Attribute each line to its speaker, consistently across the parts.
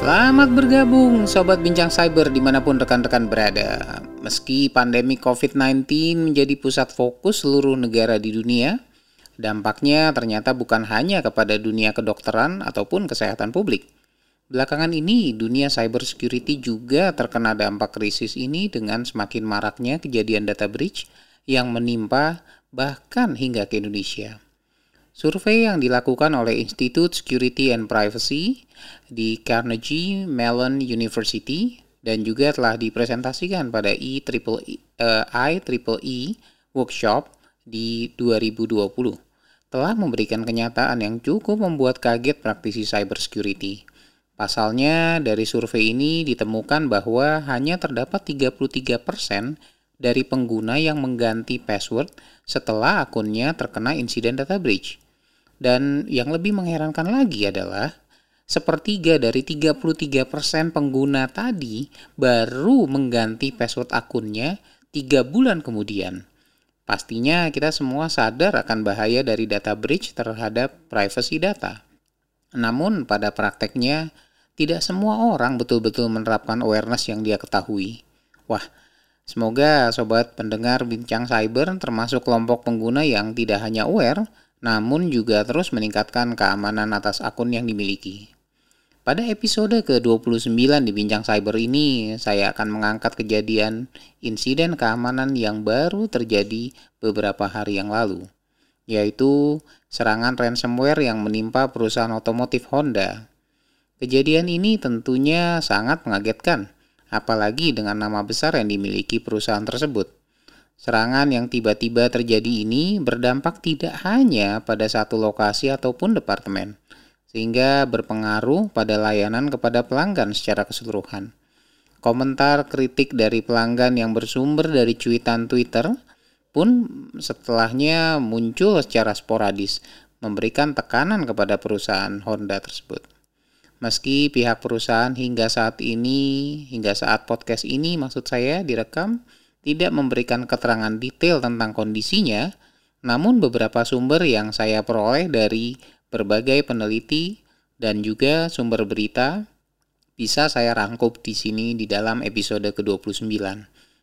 Speaker 1: Selamat bergabung Sobat Bincang Cyber di mana pun rekan-rekan berada. Meski pandemi COVID-19 menjadi pusat fokus seluruh negara di dunia, dampaknya ternyata bukan hanya kepada dunia kedokteran ataupun kesehatan publik. Belakangan ini, dunia cyber security juga terkena dampak krisis ini dengan semakin maraknya kejadian data breach yang menimpa bahkan hingga ke Indonesia. Survei yang dilakukan oleh Institute Security and Privacy di Carnegie Mellon University dan juga telah dipresentasikan pada IEEE, uh, IEEE Workshop di 2020 telah memberikan kenyataan yang cukup membuat kaget praktisi cybersecurity. Pasalnya, dari survei ini ditemukan bahwa hanya terdapat 33% dari pengguna yang mengganti password setelah akunnya terkena insiden data breach. Dan yang lebih mengherankan lagi adalah sepertiga dari 33% pengguna tadi baru mengganti password akunnya tiga bulan kemudian. Pastinya kita semua sadar akan bahaya dari data breach terhadap privacy data. Namun pada prakteknya, tidak semua orang betul-betul menerapkan awareness yang dia ketahui. Wah, semoga sobat pendengar bincang cyber termasuk kelompok pengguna yang tidak hanya aware, namun juga terus meningkatkan keamanan atas akun yang dimiliki. Pada episode ke-29 di Bincang Cyber ini, saya akan mengangkat kejadian insiden keamanan yang baru terjadi beberapa hari yang lalu, yaitu serangan ransomware yang menimpa perusahaan otomotif Honda. Kejadian ini tentunya sangat mengagetkan, apalagi dengan nama besar yang dimiliki perusahaan tersebut. Serangan yang tiba-tiba terjadi ini berdampak tidak hanya pada satu lokasi ataupun departemen, sehingga berpengaruh pada layanan kepada pelanggan secara keseluruhan. Komentar kritik dari pelanggan yang bersumber dari cuitan Twitter pun setelahnya muncul secara sporadis, memberikan tekanan kepada perusahaan Honda tersebut. Meski pihak perusahaan hingga saat ini, hingga saat podcast ini maksud saya direkam, tidak memberikan keterangan detail tentang kondisinya, namun beberapa sumber yang saya peroleh dari berbagai peneliti dan juga sumber berita bisa saya rangkup di sini di dalam episode ke-29.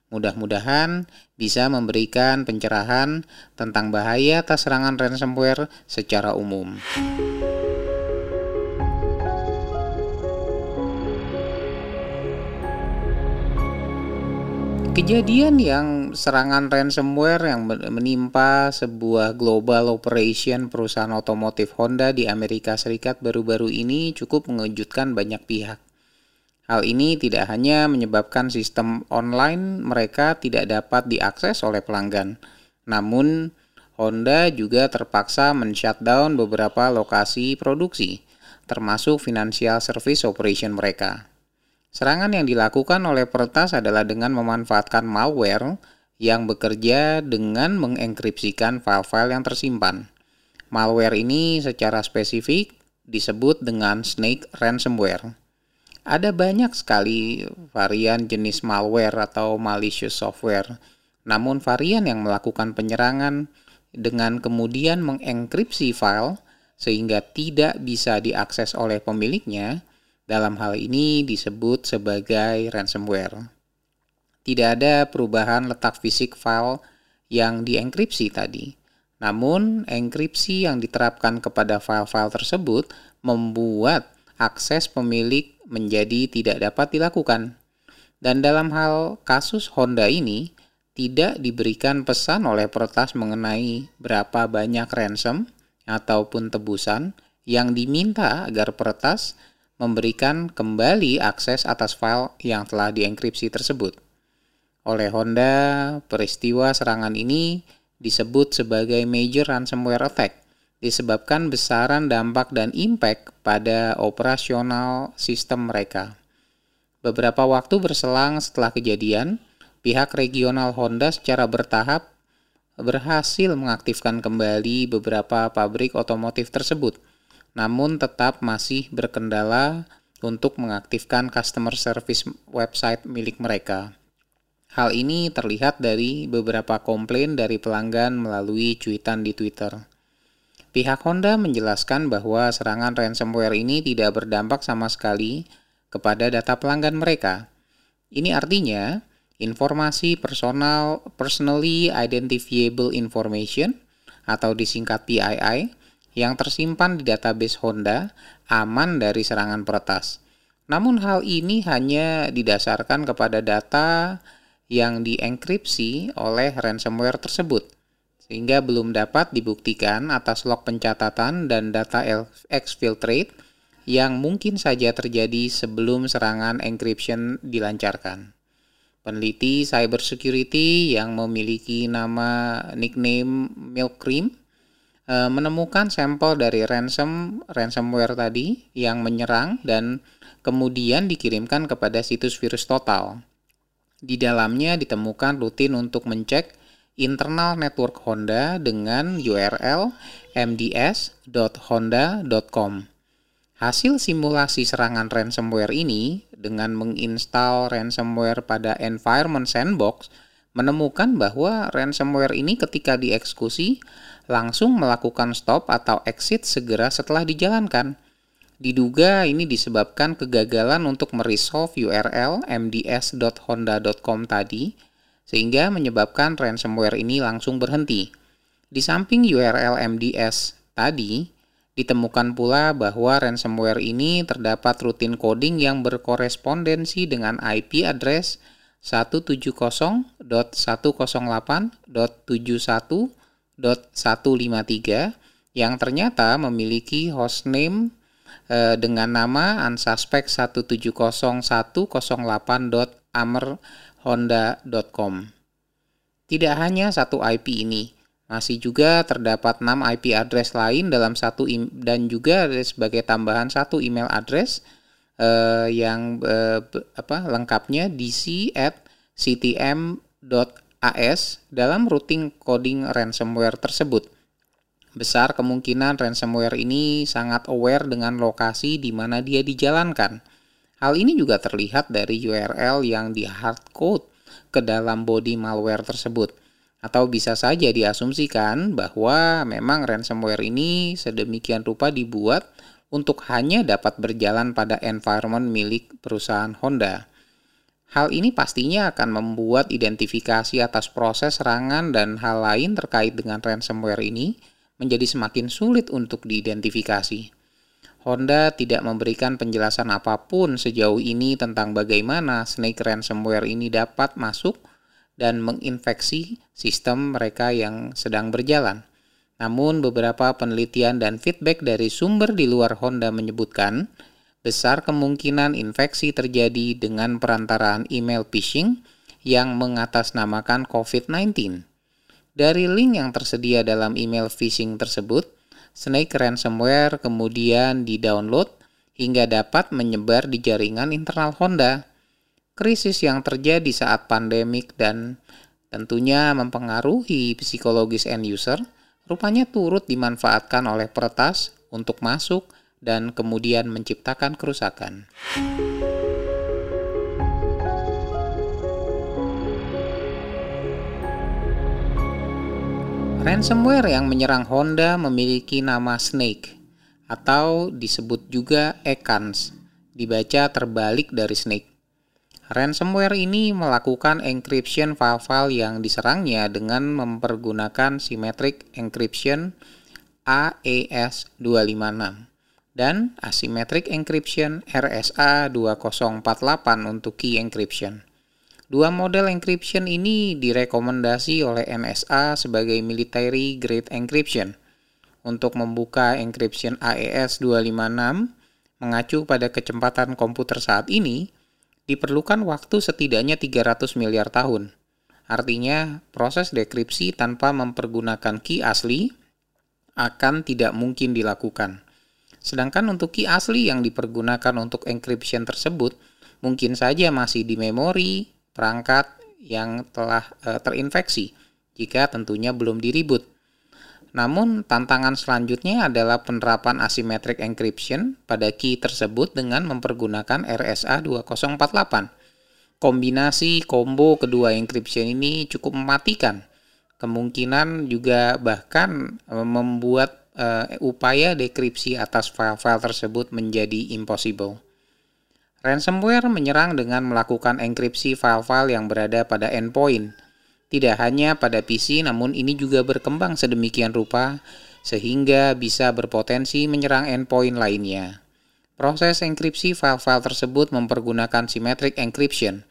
Speaker 1: Mudah-mudahan bisa memberikan pencerahan tentang bahaya atas serangan ransomware secara umum. Kejadian yang serangan ransomware yang menimpa sebuah global operation perusahaan otomotif Honda di Amerika Serikat baru-baru ini cukup mengejutkan banyak pihak. Hal ini tidak hanya menyebabkan sistem online mereka tidak dapat diakses oleh pelanggan, namun Honda juga terpaksa men-shutdown beberapa lokasi produksi, termasuk financial service operation mereka. Serangan yang dilakukan oleh peretas adalah dengan memanfaatkan malware yang bekerja dengan mengenkripsikan file-file yang tersimpan. Malware ini secara spesifik disebut dengan snake ransomware. Ada banyak sekali varian jenis malware atau malicious software. Namun varian yang melakukan penyerangan dengan kemudian mengenkripsi file sehingga tidak bisa diakses oleh pemiliknya dalam hal ini disebut sebagai ransomware. Tidak ada perubahan letak fisik file yang dienkripsi tadi. Namun, enkripsi yang diterapkan kepada file-file tersebut membuat akses pemilik menjadi tidak dapat dilakukan. Dan dalam hal kasus Honda ini, tidak diberikan pesan oleh peretas mengenai berapa banyak ransom ataupun tebusan yang diminta agar peretas memberikan kembali akses atas file yang telah dienkripsi tersebut. Oleh Honda, peristiwa serangan ini disebut sebagai major ransomware attack disebabkan besaran dampak dan impact pada operasional sistem mereka. Beberapa waktu berselang setelah kejadian, pihak regional Honda secara bertahap berhasil mengaktifkan kembali beberapa pabrik otomotif tersebut namun tetap masih berkendala untuk mengaktifkan customer service website milik mereka. Hal ini terlihat dari beberapa komplain dari pelanggan melalui cuitan di Twitter. Pihak Honda menjelaskan bahwa serangan ransomware ini tidak berdampak sama sekali kepada data pelanggan mereka. Ini artinya informasi personal personally identifiable information atau disingkat PII yang tersimpan di database Honda aman dari serangan peretas. Namun hal ini hanya didasarkan kepada data yang dienkripsi oleh ransomware tersebut sehingga belum dapat dibuktikan atas log pencatatan dan data exfiltrate yang mungkin saja terjadi sebelum serangan encryption dilancarkan. Peneliti cybersecurity yang memiliki nama nickname Milk Cream eh, menemukan sampel dari ransom ransomware tadi yang menyerang dan kemudian dikirimkan kepada situs virus total. Di dalamnya ditemukan rutin untuk mencek internal network Honda dengan URL mds.honda.com. Hasil simulasi serangan ransomware ini dengan menginstal ransomware pada environment sandbox menemukan bahwa ransomware ini ketika dieksekusi langsung melakukan stop atau exit segera setelah dijalankan. Diduga ini disebabkan kegagalan untuk meresolve URL mds.honda.com tadi sehingga menyebabkan ransomware ini langsung berhenti. Di samping URL MDS tadi, ditemukan pula bahwa ransomware ini terdapat rutin coding yang berkorespondensi dengan IP address 170.108.71.153 yang ternyata memiliki hostname eh, dengan nama unsuspect 170.108.amer honda.com. Tidak hanya satu IP ini, masih juga terdapat 6 IP address lain dalam satu dan juga sebagai tambahan satu email address eh, yang eh, apa lengkapnya dc at ctm.as dalam routing coding ransomware tersebut. Besar kemungkinan ransomware ini sangat aware dengan lokasi di mana dia dijalankan Hal ini juga terlihat dari URL yang di hardcode ke dalam body malware tersebut. Atau bisa saja diasumsikan bahwa memang ransomware ini sedemikian rupa dibuat untuk hanya dapat berjalan pada environment milik perusahaan Honda. Hal ini pastinya akan membuat identifikasi atas proses serangan dan hal lain terkait dengan ransomware ini menjadi semakin sulit untuk diidentifikasi. Honda tidak memberikan penjelasan apa pun sejauh ini tentang bagaimana snake ransomware ini dapat masuk dan menginfeksi sistem mereka yang sedang berjalan. Namun beberapa penelitian dan feedback dari sumber di luar Honda menyebutkan besar kemungkinan infeksi terjadi dengan perantaraan email phishing yang mengatasnamakan COVID-19. Dari link yang tersedia dalam email phishing tersebut, Snake ransomware kemudian di-download hingga dapat menyebar di jaringan internal Honda. Krisis yang terjadi saat pandemik dan tentunya mempengaruhi psikologis end user, rupanya turut dimanfaatkan oleh peretas untuk masuk dan kemudian menciptakan kerusakan. Ransomware yang menyerang Honda memiliki nama Snake atau disebut juga Ekans, dibaca terbalik dari Snake. Ransomware ini melakukan encryption file-file yang diserangnya dengan mempergunakan symmetric encryption AES256 dan asymmetric encryption RSA2048 untuk key encryption. Dua model encryption ini direkomendasi oleh NSA sebagai military grade encryption. Untuk membuka encryption AES 256 mengacu pada kecepatan komputer saat ini, diperlukan waktu setidaknya 300 miliar tahun. Artinya, proses dekripsi tanpa mempergunakan key asli akan tidak mungkin dilakukan. Sedangkan untuk key asli yang dipergunakan untuk encryption tersebut mungkin saja masih di memori, perangkat yang telah e, terinfeksi jika tentunya belum diribut. Namun, tantangan selanjutnya adalah penerapan asymmetric encryption pada key tersebut dengan mempergunakan RSA 2048. Kombinasi combo kedua encryption ini cukup mematikan. Kemungkinan juga bahkan e, membuat uh, upaya dekripsi atas file-file tersebut menjadi impossible. Ransomware menyerang dengan melakukan enkripsi file-file yang berada pada endpoint. Tidak hanya pada PC, namun ini juga berkembang sedemikian rupa sehingga bisa berpotensi menyerang endpoint lainnya. Proses enkripsi file-file tersebut mempergunakan symmetric encryption.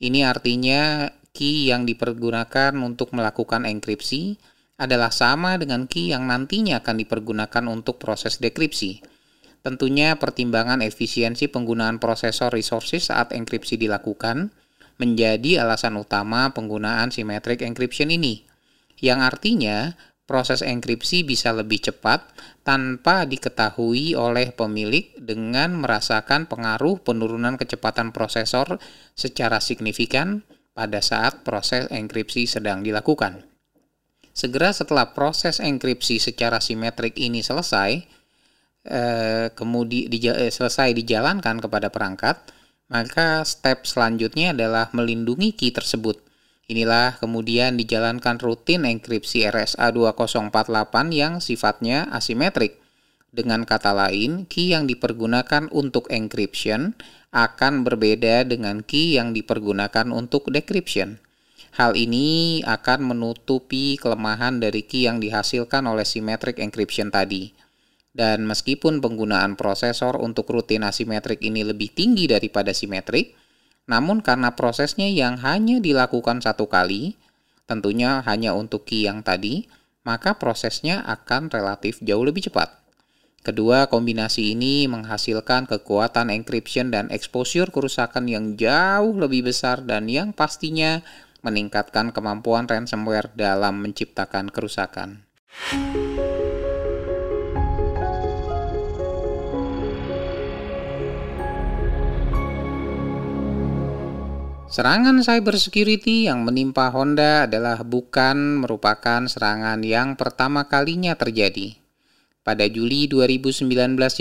Speaker 1: Ini artinya key yang dipergunakan untuk melakukan enkripsi adalah sama dengan key yang nantinya akan dipergunakan untuk proses dekripsi. Tentunya pertimbangan efisiensi penggunaan prosesor resources saat enkripsi dilakukan menjadi alasan utama penggunaan symmetric encryption ini, yang artinya proses enkripsi bisa lebih cepat tanpa diketahui oleh pemilik dengan merasakan pengaruh penurunan kecepatan prosesor secara signifikan pada saat proses enkripsi sedang dilakukan. Segera setelah proses enkripsi secara simetrik ini selesai, eh, kemudian di, eh, selesai dijalankan kepada perangkat, maka step selanjutnya adalah melindungi key tersebut. Inilah kemudian dijalankan rutin enkripsi RSA 2048 yang sifatnya asimetrik. Dengan kata lain, key yang dipergunakan untuk encryption akan berbeda dengan key yang dipergunakan untuk decryption. Hal ini akan menutupi kelemahan dari key yang dihasilkan oleh symmetric encryption tadi. Dan meskipun penggunaan prosesor untuk rutin asimetrik ini lebih tinggi daripada simetrik, namun karena prosesnya yang hanya dilakukan satu kali, tentunya hanya untuk key yang tadi, maka prosesnya akan relatif jauh lebih cepat. Kedua kombinasi ini menghasilkan kekuatan encryption dan exposure kerusakan yang jauh lebih besar dan yang pastinya meningkatkan kemampuan ransomware dalam menciptakan kerusakan. Serangan cybersecurity yang menimpa Honda adalah bukan merupakan serangan yang pertama kalinya terjadi. Pada Juli 2019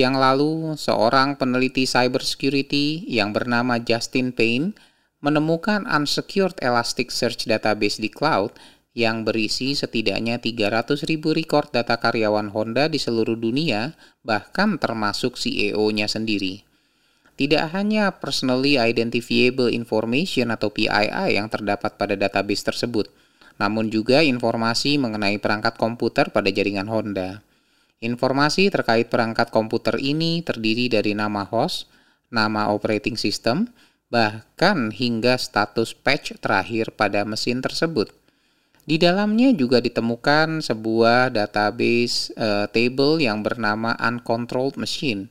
Speaker 1: yang lalu, seorang peneliti cybersecurity yang bernama Justin Payne menemukan unsecured Elasticsearch database di cloud yang berisi setidaknya 300.000 record data karyawan Honda di seluruh dunia, bahkan termasuk CEO-nya sendiri. Tidak hanya personally identifiable information atau PII yang terdapat pada database tersebut, namun juga informasi mengenai perangkat komputer pada jaringan Honda. Informasi terkait perangkat komputer ini terdiri dari nama host, nama operating system, bahkan hingga status patch terakhir pada mesin tersebut. Di dalamnya juga ditemukan sebuah database uh, table yang bernama uncontrolled machine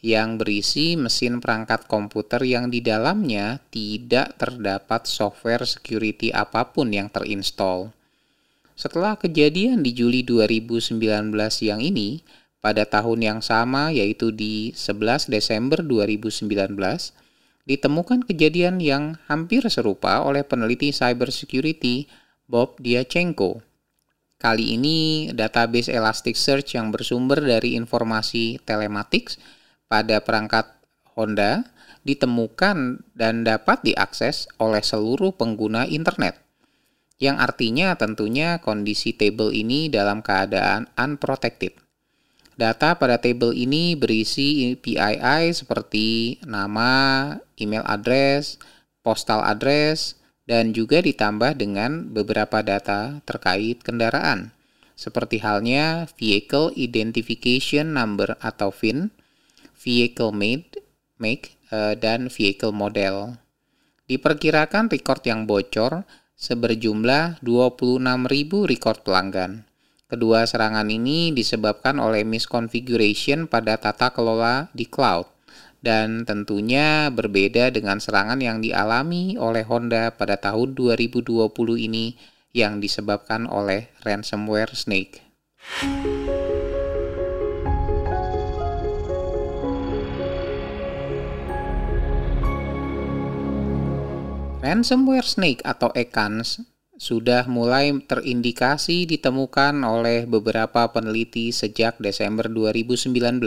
Speaker 1: yang berisi mesin perangkat komputer yang di dalamnya tidak terdapat software security apa pun yang terinstall. Setelah kejadian di Juli 2019 yang ini, pada tahun yang sama yaitu di 11 Desember 2019, ditemukan kejadian yang hampir serupa oleh peneliti cybersecurity Bob Diachenko. Kali ini database Elasticsearch yang bersumber dari informasi telematics pada perangkat Honda ditemukan dan dapat diakses oleh seluruh pengguna internet. Yang artinya tentunya kondisi table ini dalam keadaan unprotected. Data pada table ini berisi PII seperti nama, email address, postal address, dan juga ditambah dengan beberapa data terkait kendaraan, seperti halnya Vehicle Identification Number atau VIN, vehicle made, make, uh, dan vehicle model. Diperkirakan record yang bocor seberjumlah 26.000 record pelanggan. Kedua serangan ini disebabkan oleh misconfiguration pada tata kelola di cloud dan tentunya berbeda dengan serangan yang dialami oleh Honda pada tahun 2020 ini yang disebabkan oleh ransomware Snake. Ransomware Snake atau EKANS sudah mulai terindikasi ditemukan oleh beberapa peneliti sejak Desember 2019.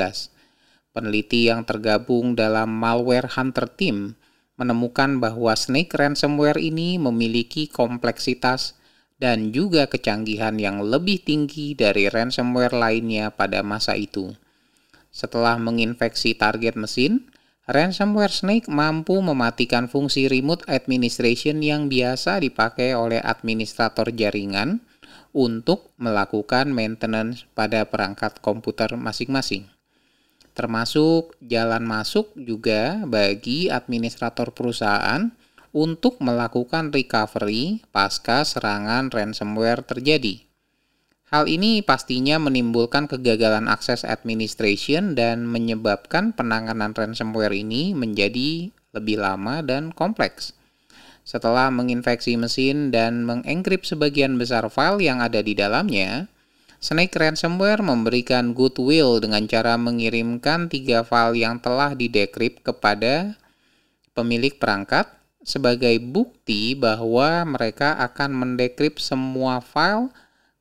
Speaker 1: Peneliti yang tergabung dalam Malware Hunter Team menemukan bahwa Snake ransomware ini memiliki kompleksitas dan juga kecanggihan yang lebih tinggi dari ransomware lainnya pada masa itu. Setelah menginfeksi target mesin, Ransomware Snake mampu mematikan fungsi remote administration yang biasa dipakai oleh administrator jaringan untuk melakukan maintenance pada perangkat komputer masing-masing. Termasuk jalan masuk juga bagi administrator perusahaan untuk melakukan recovery pasca serangan ransomware terjadi. Hal ini pastinya menimbulkan kegagalan akses administration dan menyebabkan penanganan ransomware ini menjadi lebih lama dan kompleks. Setelah menginfeksi mesin dan mengenkrip sebagian besar file yang ada di dalamnya, Snake Ransomware memberikan goodwill dengan cara mengirimkan tiga file yang telah didekrypt kepada pemilik perangkat sebagai bukti bahwa mereka akan mendekrypt semua file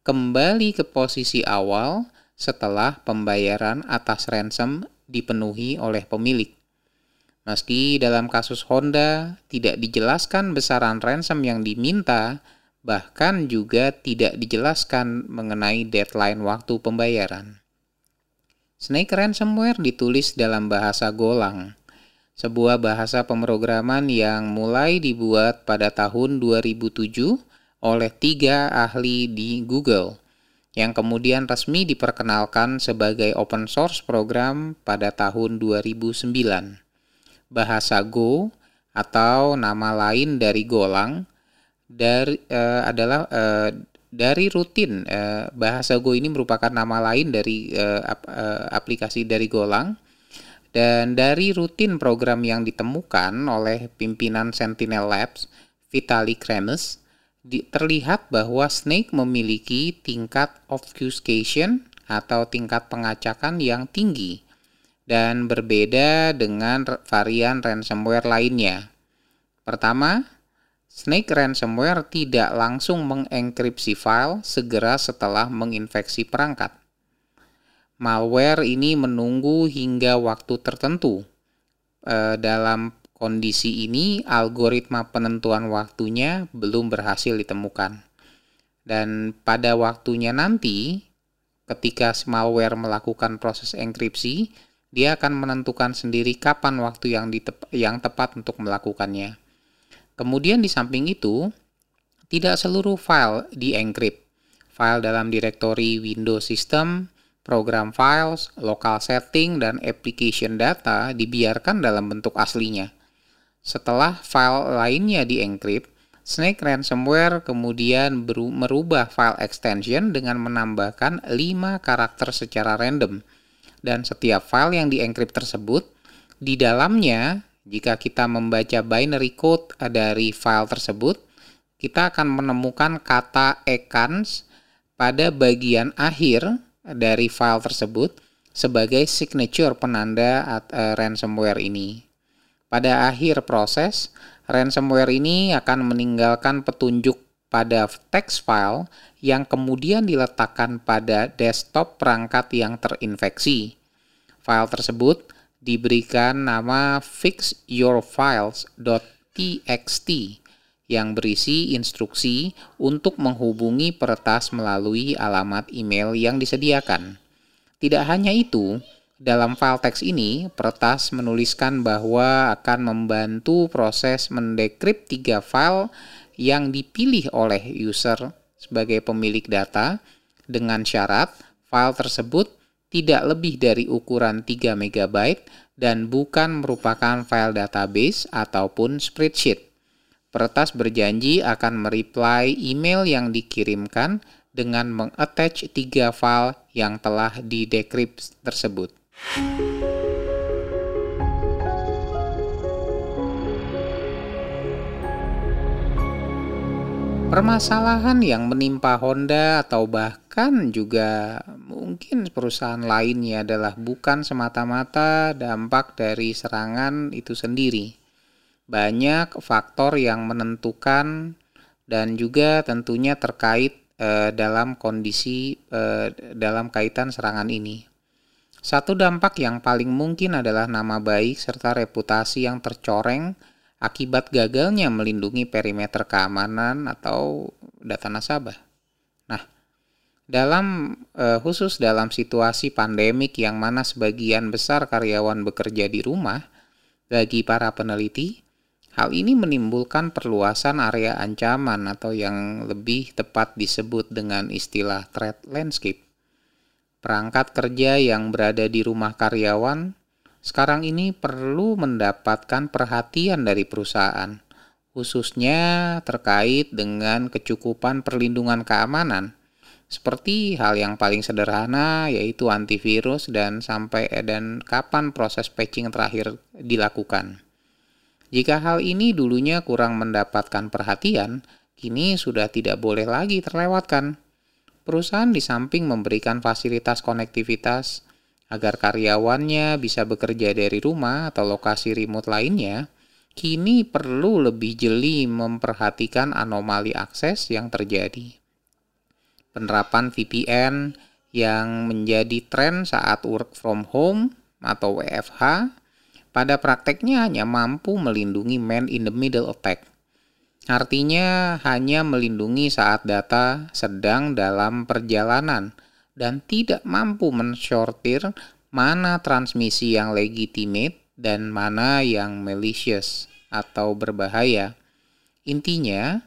Speaker 1: kembali ke posisi awal setelah pembayaran atas ransom dipenuhi oleh pemilik. Meski dalam kasus Honda tidak dijelaskan besaran ransom yang diminta, bahkan juga tidak dijelaskan mengenai deadline waktu pembayaran. Snake ransomware ditulis dalam bahasa Golang, sebuah bahasa pemrograman yang mulai dibuat pada tahun 2007 oleh tiga ahli di Google, yang kemudian resmi diperkenalkan sebagai open source program pada tahun 2009. Bahasa Go atau nama lain dari Golang dari uh, adalah uh, dari rutin uh, bahasa Go ini merupakan nama lain dari ap, aplikasi dari Golang dan dari rutin program yang ditemukan oleh pimpinan Sentinel Labs Vitalik Kremes terlihat bahwa Snake memiliki tingkat obfuscation atau tingkat pengacakan yang tinggi dan berbeda dengan varian ransomware lainnya. Pertama, Snake ransomware tidak langsung mengenkripsi file segera setelah menginfeksi perangkat. Malware ini menunggu hingga waktu tertentu. E, dalam kondisi ini, algoritma penentuan waktunya belum berhasil ditemukan. Dan pada waktunya nanti, ketika malware melakukan proses enkripsi, dia akan menentukan sendiri kapan waktu yang, ditep yang tepat untuk melakukannya. Kemudian di samping itu, tidak seluruh file dienkrip. File dalam direktori Windows System, program files, local setting, dan application data dibiarkan dalam bentuk aslinya. Setelah file lainnya dienkrip, Snake ransomware kemudian merubah file extension dengan menambahkan 5 karakter secara random. Dan setiap file yang dienkrip tersebut, di dalamnya, jika kita membaca binary code dari file tersebut, kita akan menemukan kata ecans pada bagian akhir dari file tersebut sebagai signature penanda uh, ransomware ini. Pada akhir proses, ransomware ini akan meninggalkan petunjuk pada text file yang kemudian diletakkan pada desktop perangkat yang terinfeksi. File tersebut diberikan nama fixyourfiles.txt yang berisi instruksi untuk menghubungi peretas melalui alamat email yang disediakan. Tidak hanya itu, dalam file teks ini, peretas menuliskan bahwa akan membantu proses mendekrypt tiga file yang dipilih oleh user sebagai pemilik data dengan syarat file tersebut tidak lebih dari ukuran 3 MB dan bukan merupakan file database ataupun spreadsheet. Peretas berjanji akan mereply email yang dikirimkan dengan mengattach tiga file yang telah didekrypt tersebut. Permasalahan yang menimpa Honda atau bahkan juga mungkin perusahaan lainnya adalah bukan semata-mata dampak dari serangan itu sendiri. Banyak faktor yang menentukan dan juga tentunya terkait eh, dalam kondisi eh, dalam kaitan serangan ini. Satu dampak yang paling mungkin adalah nama baik serta reputasi yang tercoreng akibat gagalnya melindungi perimeter keamanan atau data nasabah. Nah, dalam eh, khusus dalam situasi pandemik yang mana sebagian besar karyawan bekerja di rumah, Bagi para peneliti, hal ini menimbulkan perluasan area ancaman atau yang lebih tepat disebut dengan istilah threat landscape. Perangkat kerja yang berada di rumah karyawan sekarang ini perlu mendapatkan perhatian dari perusahaan, khususnya terkait dengan kecukupan perlindungan keamanan seperti hal yang paling sederhana yaitu antivirus dan sampai dan kapan proses patching terakhir dilakukan. Jika hal ini dulunya kurang mendapatkan perhatian, kini sudah tidak boleh lagi terlewatkan. Perusahaan di samping memberikan fasilitas konektivitas agar karyawannya bisa bekerja dari rumah atau lokasi remote lainnya, kini perlu lebih jeli memperhatikan anomali akses yang terjadi penerapan VPN yang menjadi tren saat work from home atau WFH pada prakteknya hanya mampu melindungi man in the middle attack. Artinya hanya melindungi saat data sedang dalam perjalanan dan tidak mampu mensortir mana transmisi yang legitimate dan mana yang malicious atau berbahaya. Intinya,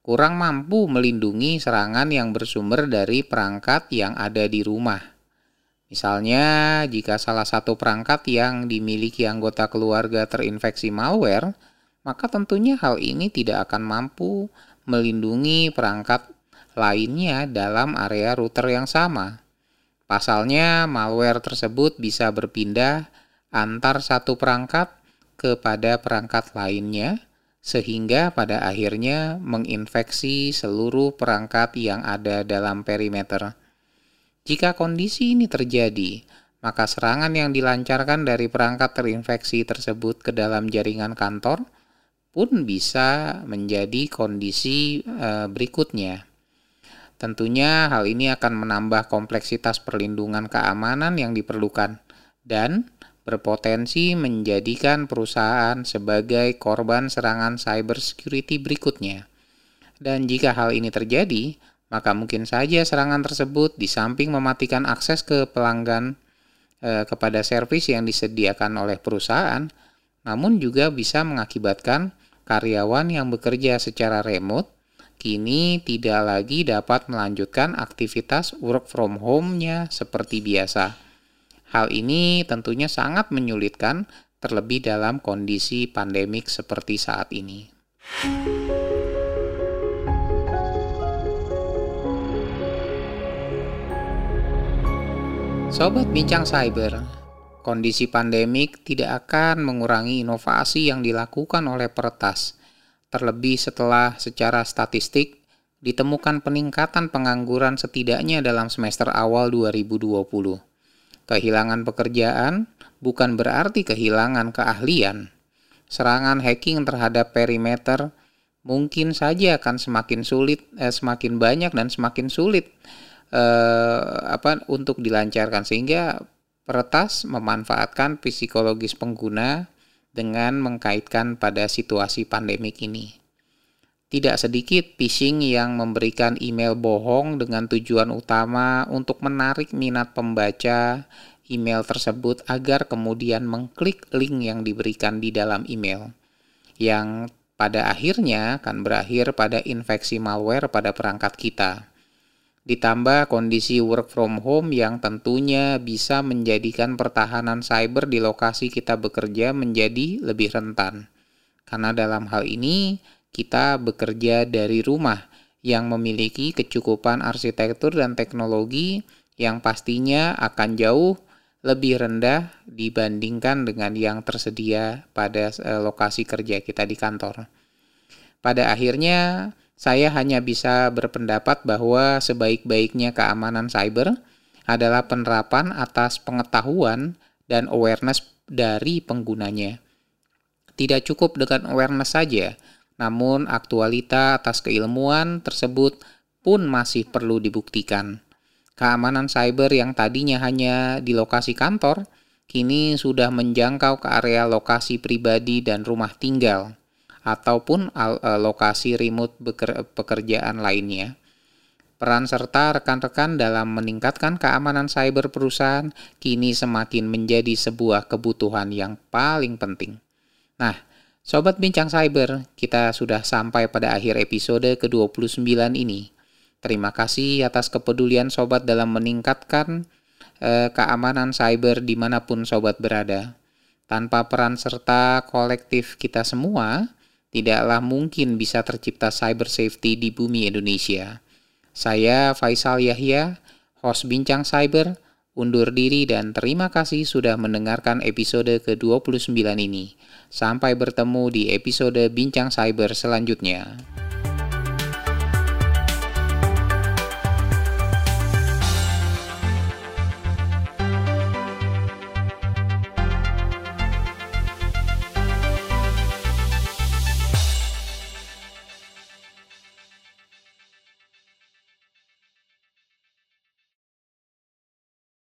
Speaker 1: kurang mampu melindungi serangan yang bersumber dari perangkat yang ada di rumah. Misalnya, jika salah satu perangkat yang dimiliki anggota keluarga terinfeksi malware, maka tentunya hal ini tidak akan mampu melindungi perangkat lainnya dalam area router yang sama. Pasalnya, malware tersebut bisa berpindah antar satu perangkat kepada perangkat lainnya sehingga pada akhirnya menginfeksi seluruh perangkat yang ada dalam perimeter. Jika kondisi ini terjadi, maka serangan yang dilancarkan dari perangkat terinfeksi tersebut ke dalam jaringan kantor pun bisa menjadi kondisi e, berikutnya. Tentunya hal ini akan menambah kompleksitas perlindungan keamanan yang diperlukan dan berpotensi menjadikan perusahaan sebagai korban serangan cyber security berikutnya. Dan jika hal ini terjadi, maka mungkin saja serangan tersebut di samping mematikan akses ke pelanggan eh, kepada servis yang disediakan oleh perusahaan, namun juga bisa mengakibatkan karyawan yang bekerja secara remote kini tidak lagi dapat melanjutkan aktivitas work from home-nya seperti biasa. Hal ini tentunya sangat menyulitkan terlebih dalam kondisi pandemik seperti saat ini. Sobat Bincang Cyber, kondisi pandemik tidak akan mengurangi inovasi yang dilakukan oleh peretas, terlebih setelah secara statistik ditemukan peningkatan pengangguran setidaknya dalam semester awal 2020. Kehilangan pekerjaan bukan berarti kehilangan keahlian. Serangan hacking terhadap perimeter mungkin saja akan semakin sulit, eh, semakin banyak dan semakin sulit eh, apa untuk dilancarkan sehingga peretas memanfaatkan psikologis pengguna dengan mengkaitkan pada situasi pandemik ini. Tidak sedikit phishing yang memberikan email bohong dengan tujuan utama untuk menarik minat pembaca email tersebut agar kemudian mengklik link yang diberikan di dalam email, yang pada akhirnya akan berakhir pada infeksi malware pada perangkat kita. Ditambah kondisi work from home yang tentunya bisa menjadikan pertahanan cyber di lokasi kita bekerja menjadi lebih rentan. Karena dalam hal ini, kita bekerja dari rumah yang memiliki kecukupan arsitektur dan teknologi yang pastinya akan jauh lebih rendah dibandingkan dengan yang tersedia pada eh, lokasi kerja kita di kantor. Pada akhirnya, saya hanya bisa berpendapat bahwa sebaik-baiknya keamanan cyber adalah penerapan atas pengetahuan dan awareness dari penggunanya. Tidak cukup dengan awareness saja, namun aktualita atas keilmuan tersebut pun masih perlu dibuktikan. Keamanan cyber yang tadinya hanya di lokasi kantor, kini sudah menjangkau ke area lokasi pribadi dan rumah tinggal, ataupun e, lokasi remote pekerjaan lainnya. Peran serta rekan-rekan dalam meningkatkan keamanan cyber perusahaan kini semakin menjadi sebuah kebutuhan yang paling penting. Nah, Sobat Bincang Cyber, kita sudah sampai pada akhir episode ke-29 ini. Terima kasih atas kepedulian Sobat dalam meningkatkan eh, keamanan cyber di mana pun Sobat berada. Tanpa peran serta kolektif kita semua, tidaklah mungkin bisa tercipta cyber safety di bumi Indonesia. Saya Faisal Yahya, host Bincang Cyber, undur diri dan terima kasih sudah mendengarkan episode ke-29 ini. Sampai bertemu di episode Bincang Cyber selanjutnya.